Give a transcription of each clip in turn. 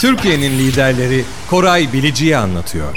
Türkiye'nin liderleri Koray Bilici'yi anlatıyor.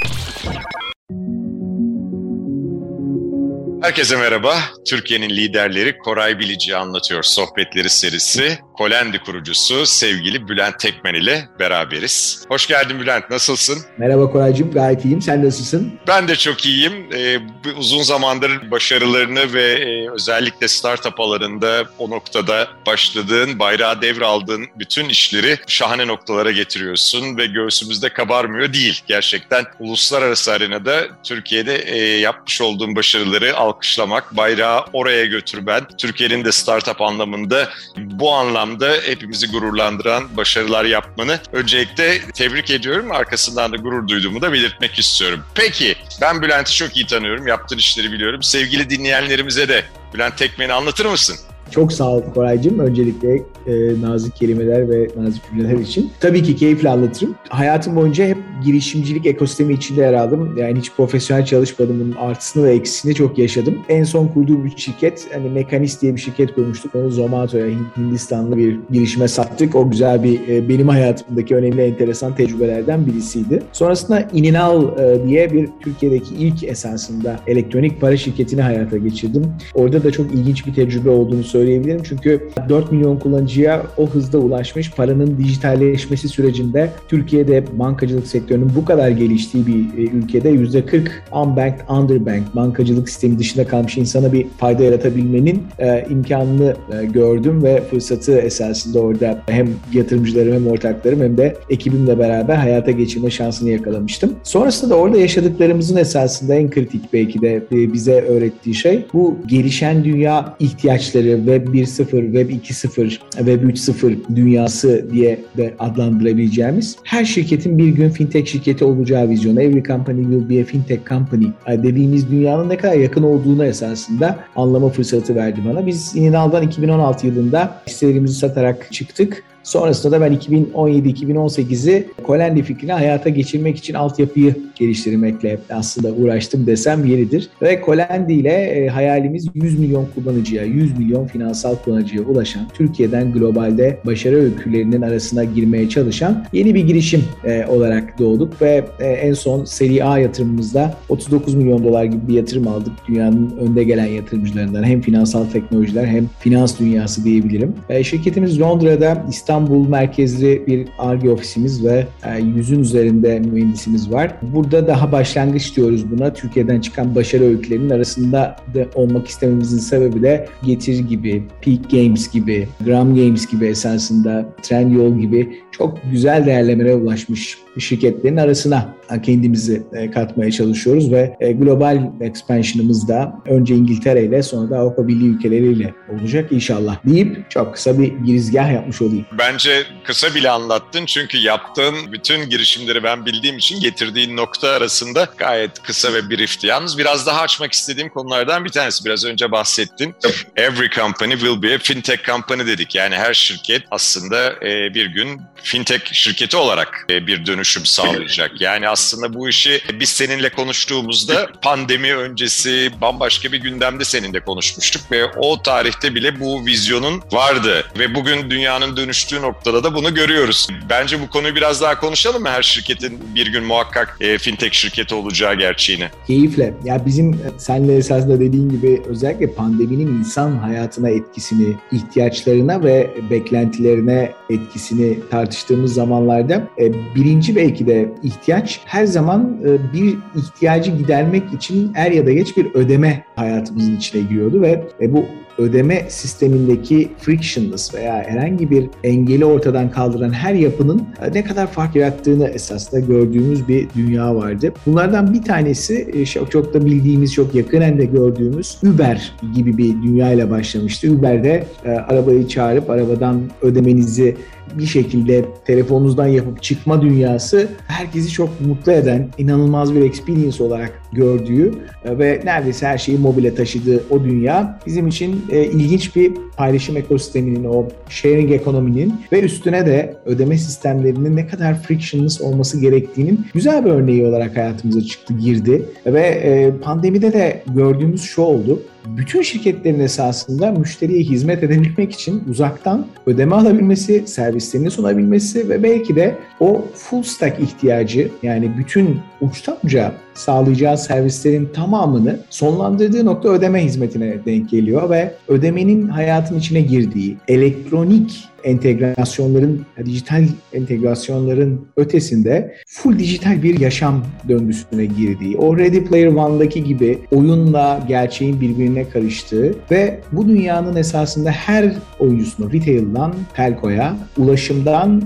Herkese merhaba. Türkiye'nin liderleri Koray Bilici anlatıyor sohbetleri serisi. Kolendi kurucusu sevgili Bülent Tekmen ile beraberiz. Hoş geldin Bülent, nasılsın? Merhaba Koraycığım, gayet iyiyim. Sen nasılsın? Ben de çok iyiyim. Ee, uzun zamandır başarılarını ve e, özellikle startup alanında o noktada başladığın, bayrağı devraldığın bütün işleri şahane noktalara getiriyorsun ve göğsümüzde kabarmıyor değil. Gerçekten uluslararası arenada Türkiye'de e, yapmış olduğun başarıları alkışlamak, bayrağı oraya götürmen, Türkiye'nin de startup anlamında bu anlamda hepimizi gururlandıran başarılar yapmanı öncelikle tebrik ediyorum. Arkasından da gurur duyduğumu da belirtmek istiyorum. Peki ben Bülent'i çok iyi tanıyorum, yaptığın işleri biliyorum. Sevgili dinleyenlerimize de Bülent Tekmen'i anlatır mısın? Çok sağ ol Koraycığım. Öncelikle e, nazik kelimeler ve nazik cümleler için. Tabii ki keyifle anlatırım. Hayatım boyunca hep girişimcilik ekosistemi içinde yer aldım. Yani hiç profesyonel çalışmadım. Bunun artısını ve eksisini çok yaşadım. En son kurduğum bir şirket, hani Mekanist diye bir şirket kurmuştuk. Onu Zomato'ya, Hindistanlı bir girişime sattık. O güzel bir, e, benim hayatımdaki önemli, enteresan tecrübelerden birisiydi. Sonrasında Ininal e, diye bir Türkiye'deki ilk esasında elektronik para şirketini hayata geçirdim. Orada da çok ilginç bir tecrübe olduğunu söyleyebilirim. Çünkü 4 milyon kullanıcıya o hızda ulaşmış paranın dijitalleşmesi sürecinde Türkiye'de bankacılık sektörünün bu kadar geliştiği bir e, ülkede %40 unbanked, underbanked bankacılık sistemi dışında kalmış insana bir fayda yaratabilmenin e, imkanını e, gördüm ve fırsatı esasında orada hem yatırımcılarım hem ortaklarım hem de ekibimle beraber hayata geçirme şansını yakalamıştım. Sonrasında da orada yaşadıklarımızın esasında en kritik belki de e, bize öğrettiği şey bu gelişen dünya ihtiyaçları Web 1.0, Web 2.0, Web 3.0 dünyası diye de adlandırabileceğimiz her şirketin bir gün fintech şirketi olacağı vizyonu. Every company will be a fintech company dediğimiz dünyanın ne kadar yakın olduğunu esasında anlama fırsatı verdi bana. Biz Inal'dan 2016 yılında hisselerimizi satarak çıktık Sonrasında da ben 2017-2018'i Kolendi fikrini hayata geçirmek için altyapıyı geliştirmekle aslında uğraştım desem yeridir. Ve Kolendi ile e, hayalimiz 100 milyon kullanıcıya, 100 milyon finansal kullanıcıya ulaşan, Türkiye'den globalde başarı öykülerinin arasına girmeye çalışan yeni bir girişim e, olarak doğduk ve e, en son seri A yatırımımızda 39 milyon dolar gibi bir yatırım aldık. Dünyanın önde gelen yatırımcılarından hem finansal teknolojiler hem finans dünyası diyebilirim. Şirketimiz Londra'da İstanbul İstanbul merkezli bir ARGE ofisimiz ve e, yüzün üzerinde mühendisimiz var. Burada daha başlangıç diyoruz buna. Türkiye'den çıkan başarı öykülerinin arasında da olmak istememizin sebebi de Getir gibi, Peak Games gibi, Gram Games gibi esasında Trendyol gibi çok güzel değerlemelere ulaşmış şirketlerin arasına kendimizi e, katmaya çalışıyoruz ve e, global expansion'ımız da önce İngiltere ile sonra da Avrupa Birliği ülkeleriyle olacak inşallah deyip çok kısa bir girizgah yapmış olayım. Bence kısa bile anlattın çünkü yaptığın bütün girişimleri ben bildiğim için getirdiğin nokta arasında gayet kısa ve briefti. Yalnız biraz daha açmak istediğim konulardan bir tanesi biraz önce bahsettin. Every company will be a fintech company dedik. Yani her şirket aslında e, bir gün fintech şirketi olarak bir dönüşüm sağlayacak. Yani aslında bu işi biz seninle konuştuğumuzda pandemi öncesi bambaşka bir gündemde seninle konuşmuştuk ve o tarihte bile bu vizyonun vardı ve bugün dünyanın dönüştüğü noktada da bunu görüyoruz. Bence bu konuyu biraz daha konuşalım mı? Her şirketin bir gün muhakkak e, fintech şirketi olacağı gerçeğini. Keyifle. Ya bizim e, senle esasında dediğin gibi özellikle pandeminin insan hayatına etkisini, ihtiyaçlarına ve beklentilerine etkisini tartıştığımız zamanlarda e, birinci belki de ihtiyaç her zaman e, bir ihtiyacı gidermek için er ya da geç bir ödeme hayatımızın içine giriyordu ve bu ödeme sistemindeki frictionless veya herhangi bir engeli ortadan kaldıran her yapının e, ne kadar fark yarattığını esasında gördüğümüz bir dünya vardı. Bunlardan bir tanesi e, çok, çok da bildiğimiz, çok yakınen de gördüğümüz Uber gibi bir dünya ile başlamıştı. Uber'de e, arabayı çağırıp arabadan ödemenizi bir şekilde telefonunuzdan yapıp çıkma dünyası herkesi çok mutlu eden, inanılmaz bir experience olarak gördüğü ve neredeyse her şeyi mobile taşıdığı o dünya bizim için e, ilginç bir paylaşım ekosisteminin, o sharing ekonominin ve üstüne de ödeme sistemlerinin ne kadar frictionless olması gerektiğinin güzel bir örneği olarak hayatımıza çıktı, girdi. Ve e, pandemide de gördüğümüz şu oldu. Bütün şirketlerin esasında müşteriye hizmet edebilmek için uzaktan ödeme alabilmesi, servislerini sunabilmesi ve belki de o full stack ihtiyacı yani bütün uçtan uca sağlayacağı servislerin tamamını sonlandırdığı nokta ödeme hizmetine denk geliyor ve ödemenin hayatın içine girdiği elektronik entegrasyonların, dijital entegrasyonların ötesinde full dijital bir yaşam döngüsüne girdiği, o Ready Player One'daki gibi oyunla gerçeğin birbirine karıştığı ve bu dünyanın esasında her oyuncusunu retail'dan telkoya, ulaşımdan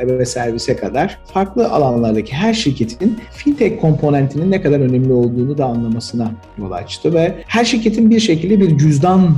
eve servise kadar farklı alanlardaki her şirketin fintech komponentinin ne kadar önemli olduğunu da anlamasına yol açtı ve her şirketin bir şekilde bir cüzdan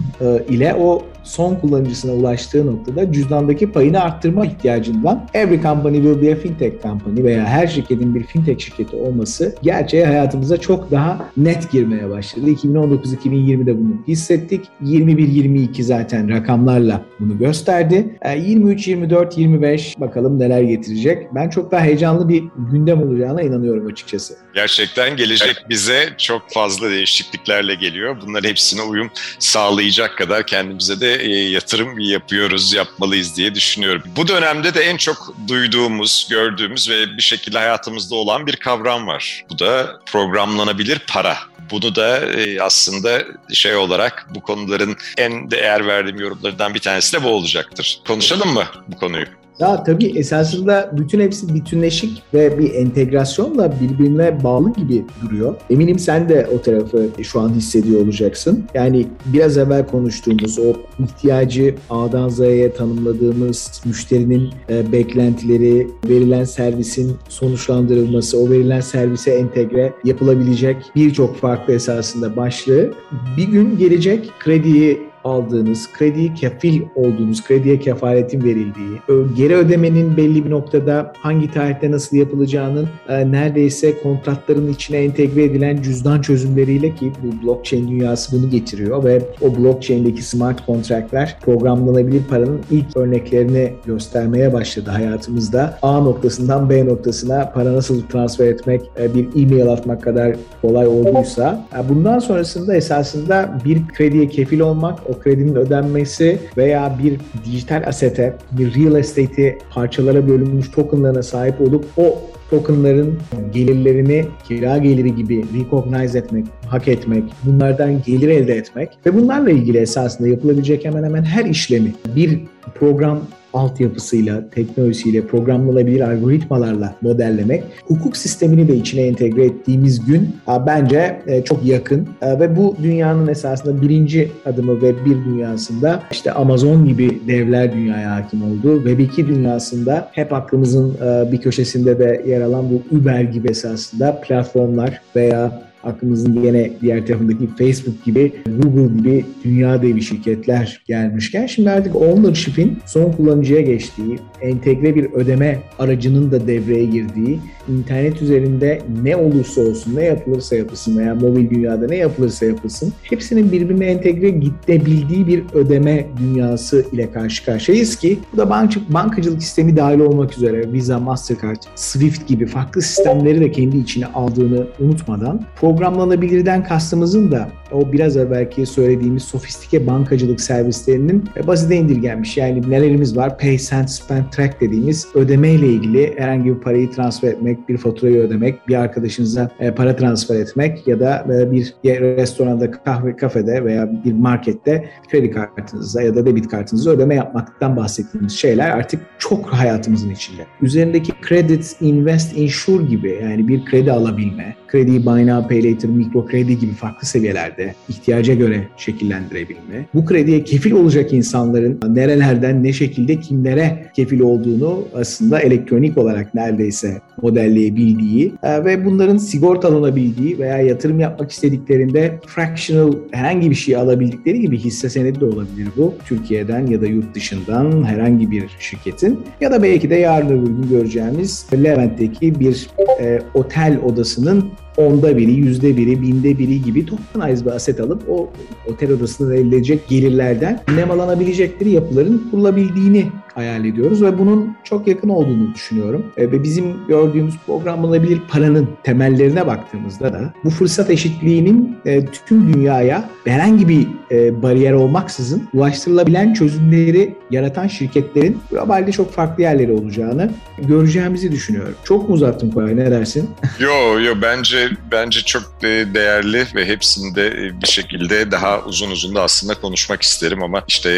ile o son kullanıcısına ulaştığı noktada cüzdandaki payını arttırma ihtiyacından every company will be a fintech company veya her şirketin bir fintech şirketi olması gerçeğe hayatımıza çok daha net girmeye başladı. 2019-2020'de bunu hissettik. 21-22 zaten rakamlarla bunu gösterdi. 23-24-25 bakalım neler getirecek. Ben çok daha heyecanlı bir gündem olacağına inanıyorum açıkçası. Gerçekten gelecek bize çok fazla değişikliklerle geliyor. Bunların hepsine uyum sağlayacak kadar kendimize de e, yatırım yapıyoruz, yapmalıyız diye düşünüyorum. Bu dönemde de en çok duyduğumuz, gördüğümüz ve bir şekilde hayatımızda olan bir kavram var. Bu da programlanabilir para. Bunu da e, aslında şey olarak bu konuların en değer verdiğim yorumlarından bir tanesi de bu olacaktır. Konuşalım mı bu konuyu? Ya tabii esasında bütün hepsi bütünleşik ve bir entegrasyonla birbirine bağlı gibi duruyor. Eminim sen de o tarafı şu an hissediyor olacaksın. Yani biraz evvel konuştuğumuz o ihtiyacı A'dan Z'ye tanımladığımız müşterinin e, beklentileri, verilen servisin sonuçlandırılması, o verilen servise entegre yapılabilecek birçok farklı esasında başlığı bir gün gelecek krediyi aldığınız, krediyi kefil olduğunuz, krediye kefaletin verildiği, geri ödemenin belli bir noktada hangi tarihte nasıl yapılacağının e, neredeyse kontratların içine entegre edilen cüzdan çözümleriyle ki bu blockchain dünyası bunu getiriyor ve o blockchain'deki smart kontraktlar programlanabilir paranın ilk örneklerini göstermeye başladı hayatımızda. A noktasından B noktasına para nasıl transfer etmek, e, bir e-mail atmak kadar kolay olduysa e, bundan sonrasında esasında bir krediye kefil olmak, o kredinin ödenmesi veya bir dijital asete, bir real estate'i parçalara bölünmüş tokenlarına sahip olup o tokenların gelirlerini kira geliri gibi recognize etmek, hak etmek, bunlardan gelir elde etmek ve bunlarla ilgili esasında yapılabilecek hemen hemen her işlemi bir program altyapısıyla, teknolojisiyle, programlanabilir algoritmalarla modellemek, hukuk sistemini de içine entegre ettiğimiz gün bence e, çok yakın ve bu dünyanın esasında birinci adımı ve bir dünyasında işte Amazon gibi devler dünyaya hakim oldu. Web 2 dünyasında hep aklımızın e, bir köşesinde de yer alan bu Uber gibi esasında platformlar veya aklımızın yine diğer tarafındaki Facebook gibi, Google gibi dünya devi şirketler gelmişken şimdi artık ownership'in son kullanıcıya geçtiği, entegre bir ödeme aracının da devreye girdiği, internet üzerinde ne olursa olsun, ne yapılırsa yapılsın veya mobil dünyada ne yapılırsa yapılsın, hepsinin birbirine entegre gidebildiği bir ödeme dünyası ile karşı karşıyayız ki bu da bank bankacılık sistemi dahil olmak üzere Visa, Mastercard, Swift gibi farklı sistemleri de kendi içine aldığını unutmadan programlanabilirden kastımızın da o biraz evvelki söylediğimiz sofistike bankacılık servislerinin basite indirgenmiş. Yani nelerimiz var? Pay, Send, Spend, Track dediğimiz ödeme ile ilgili herhangi bir parayı transfer etmek, bir faturayı ödemek, bir arkadaşınıza e, para transfer etmek ya da e, bir restoranda, kahve, kafede veya bir markette kredi kartınıza ya da debit kartınıza ödeme yapmaktan bahsettiğimiz şeyler artık çok hayatımızın içinde. Üzerindeki credit, invest, insure gibi yani bir kredi alabilme, krediyi buy now, pay later, mikro kredi gibi farklı seviyelerde ihtiyaca göre şekillendirebilme. Bu krediye kefil olacak insanların nerelerden, ne şekilde, kimlere kefil olduğunu aslında elektronik olarak neredeyse modelleyebildiği e, ve bunların sigortalanabildiği veya yatırım yapmak istediklerinde fractional herhangi bir şey alabildikleri gibi hisse senedi de olabilir bu. Türkiye'den ya da yurt dışından herhangi bir şirketin ya da belki de yarın öbür gün göreceğimiz Levent'teki bir e, otel odasının onda biri, yüzde biri, binde biri gibi tokenize bir aset alıp o otel odasında elde edecek gelirlerden nemalanabilecekleri yapıların kurulabildiğini hayal ediyoruz ve bunun çok yakın olduğunu düşünüyorum. E, ve bizim gördüğümüz programlanabilir paranın temellerine baktığımızda da bu fırsat eşitliğinin e, tüm dünyaya herhangi bir e, bariyer olmaksızın ulaştırılabilen çözümleri yaratan şirketlerin globalde çok farklı yerleri olacağını göreceğimizi düşünüyorum. Çok mu uzattım Koray ne dersin? Yo yo bence bence çok değerli ve hepsinde bir şekilde daha uzun uzun da aslında konuşmak isterim ama işte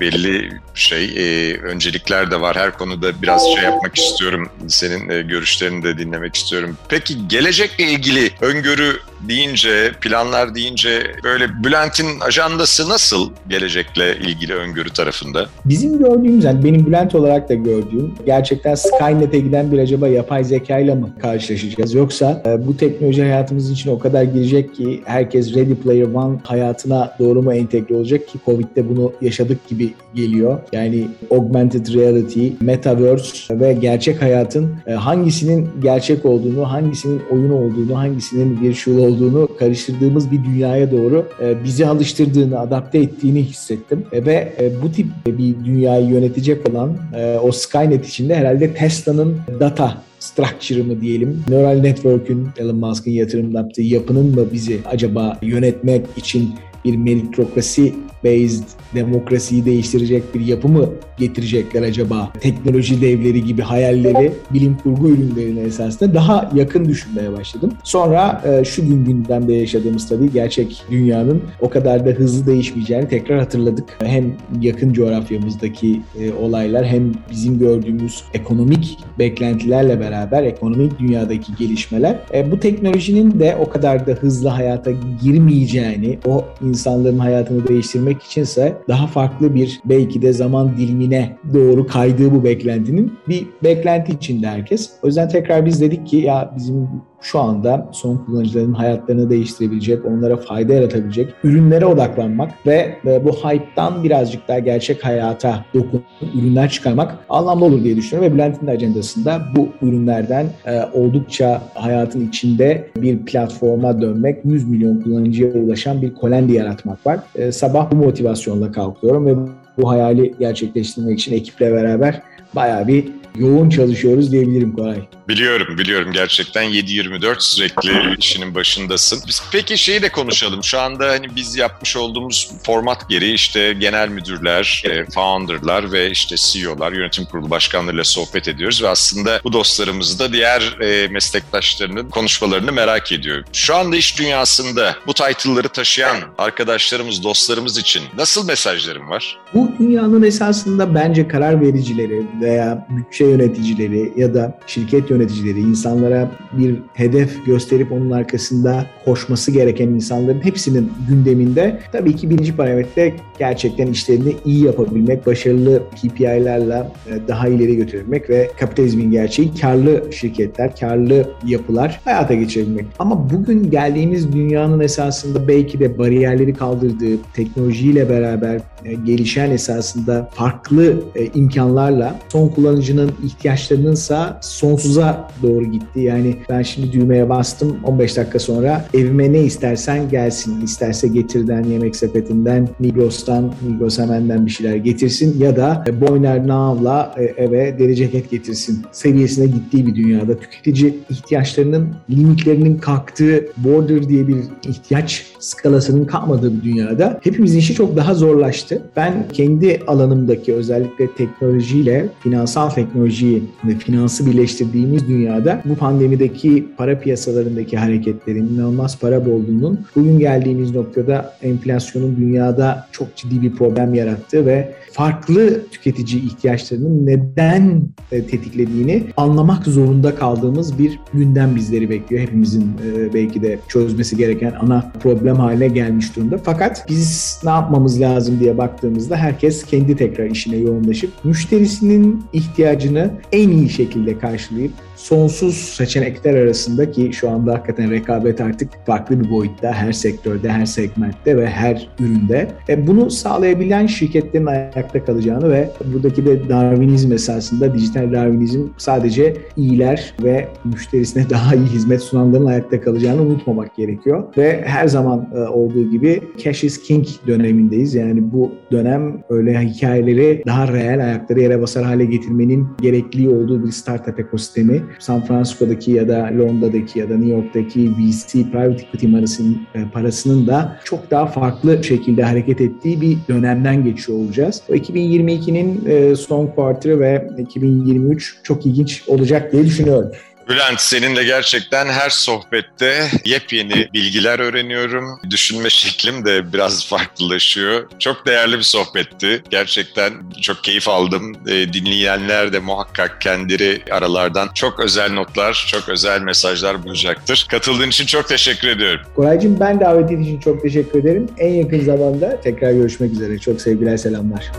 belli şey e, öncelikler de var. Her konuda biraz şey yapmak istiyorum. Senin e, görüşlerini de dinlemek istiyorum. Peki gelecekle ilgili öngörü deyince, planlar deyince böyle Bülent'in ajandası nasıl gelecekle ilgili öngörü tarafında? Bizim gördüğümüz, yani benim Bülent olarak da gördüğüm gerçekten Skynet'e giden bir acaba yapay zeka ile mi karşılaşacağız? Yoksa e, bu teknoloji hayatımız için o kadar girecek ki herkes Ready Player One hayatına doğru mu entegre olacak ki Covid'de bunu yaşadık gibi geliyor. Yani augmented reality, metaverse ve gerçek hayatın e, hangisinin gerçek olduğunu, hangisinin oyun olduğunu, hangisinin virtual olduğunu karıştırdığımız bir dünyaya doğru e, bizi alıştırdığını, adapte ettiğini hissettim. E, ve e, bu tip bir dünyayı yönetecek olan o Skynet içinde herhalde Tesla'nın data structure mı diyelim, neural network'ün Elon Musk'ın yatırım yaptığı yapının mı bizi acaba yönetmek için bir meritokrasi based demokrasiyi değiştirecek bir yapı mı getirecekler acaba? Teknoloji devleri gibi hayalleri bilim kurgu ürünlerine esasında daha yakın düşünmeye başladım. Sonra e, şu gün gündemde yaşadığımız tabii gerçek dünyanın o kadar da hızlı değişmeyeceğini tekrar hatırladık. Hem yakın coğrafyamızdaki e, olaylar hem bizim gördüğümüz ekonomik beklentilerle beraber ekonomik dünyadaki gelişmeler e, bu teknolojinin de o kadar da hızlı hayata girmeyeceğini, o insanların hayatını değiştirmek içinse daha farklı bir belki de zaman dilimine doğru kaydığı bu beklentinin bir beklenti içinde herkes. O yüzden tekrar biz dedik ki ya bizim şu anda son kullanıcıların hayatlarını değiştirebilecek, onlara fayda yaratabilecek ürünlere odaklanmak ve bu hype'dan birazcık daha gerçek hayata dokunan ürünler çıkarmak anlamlı olur diye düşünüyorum ve Bülent'in de ajandasında bu ürünlerden e, oldukça hayatın içinde bir platforma dönmek, 100 milyon kullanıcıya ulaşan bir kolendi yaratmak var. E, sabah bu motivasyonla kalkıyorum ve bu hayali gerçekleştirmek için ekiple beraber bayağı bir yoğun çalışıyoruz diyebilirim Koray. Biliyorum, biliyorum. Gerçekten 7-24 sürekli işinin başındasın. Biz peki şeyi de konuşalım. Şu anda hani biz yapmış olduğumuz format gereği işte genel müdürler, e, founderlar ve işte CEO'lar, yönetim kurulu başkanlarıyla sohbet ediyoruz ve aslında bu dostlarımız da diğer e, meslektaşlarının konuşmalarını merak ediyor. Şu anda iş dünyasında bu title'ları taşıyan arkadaşlarımız, dostlarımız için nasıl mesajlarım var? Bu dünyanın esasında bence karar vericileri veya bütçe yöneticileri ya da şirket yöneticileri yöneticileri, insanlara bir hedef gösterip onun arkasında koşması gereken insanların hepsinin gündeminde tabii ki birinci parametre gerçekten işlerini iyi yapabilmek, başarılı KPI'lerle e, daha ileri götürebilmek ve kapitalizmin gerçeği karlı şirketler, karlı yapılar hayata geçirebilmek. Ama bugün geldiğimiz dünyanın esasında belki de bariyerleri kaldırdığı, teknolojiyle beraber e, gelişen esasında farklı e, imkanlarla son kullanıcının ihtiyaçlarınınsa sonsuza doğru gitti. Yani ben şimdi düğmeye bastım 15 dakika sonra evime ne istersen gelsin. İsterse getirden, yemek sepetinden, Migros'tan, Migros hemenden bir şeyler getirsin ya da e, Boyner Nav'la e, eve deri ceket getirsin seviyesine gittiği bir dünyada tüketici ihtiyaçlarının limitlerinin kalktığı border diye bir ihtiyaç skalasının kalmadığı bir dünyada hepimizin işi çok daha zorlaştı. Ben kendi alanımdaki özellikle teknolojiyle finansal teknolojiyi ve finansı birleştirdiğimiz dünyada bu pandemideki para piyasalarındaki hareketlerin, inanılmaz para bolluğunun bugün geldiğimiz noktada enflasyonun dünyada çok ciddi bir problem yarattığı ve farklı tüketici ihtiyaçlarının neden e, tetiklediğini anlamak zorunda kaldığımız bir gündem bizleri bekliyor. Hepimizin e, belki de çözmesi gereken ana problem haline gelmiş durumda. Fakat biz ne yapmamız lazım diye baktığımızda herkes kendi tekrar işine yoğunlaşıp müşterisinin ihtiyacını ihtiyacını en iyi şekilde karşılayıp sonsuz seçenekler arasında ki şu anda hakikaten rekabet artık farklı bir boyutta her sektörde, her segmentte ve her üründe. E, bunu sağlayabilen şirketlerin ayakta kalacağını ve buradaki de Darwinizm esasında dijital Darwinizm sadece iyiler ve müşterisine daha iyi hizmet sunanların ayakta kalacağını unutmamak gerekiyor. Ve her zaman e, olduğu gibi cash is king dönemindeyiz. Yani bu dönem öyle hikayeleri daha reel ayakları yere basar hale getirmenin gerekli olduğu bir startup ekosistemi San Francisco'daki ya da Londra'daki ya da New York'taki VC private equity parasının, e, parasının da çok daha farklı şekilde hareket ettiği bir dönemden geçiyor olacağız. O 2022'nin e, son quarter'ı ve 2023 çok ilginç olacak diye düşünüyorum. Bülent seninle gerçekten her sohbette yepyeni bilgiler öğreniyorum. Düşünme şeklim de biraz farklılaşıyor. Çok değerli bir sohbetti. Gerçekten çok keyif aldım. E, dinleyenler de muhakkak kendileri aralardan çok özel notlar, çok özel mesajlar bulacaktır. Katıldığın için çok teşekkür ediyorum. Koraycığım ben davetin için çok teşekkür ederim. En yakın zamanda tekrar görüşmek üzere. Çok sevgiler, selamlar.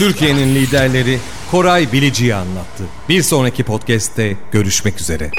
Türkiye'nin liderleri Koray Bilici'yi anlattı. Bir sonraki podcast'te görüşmek üzere.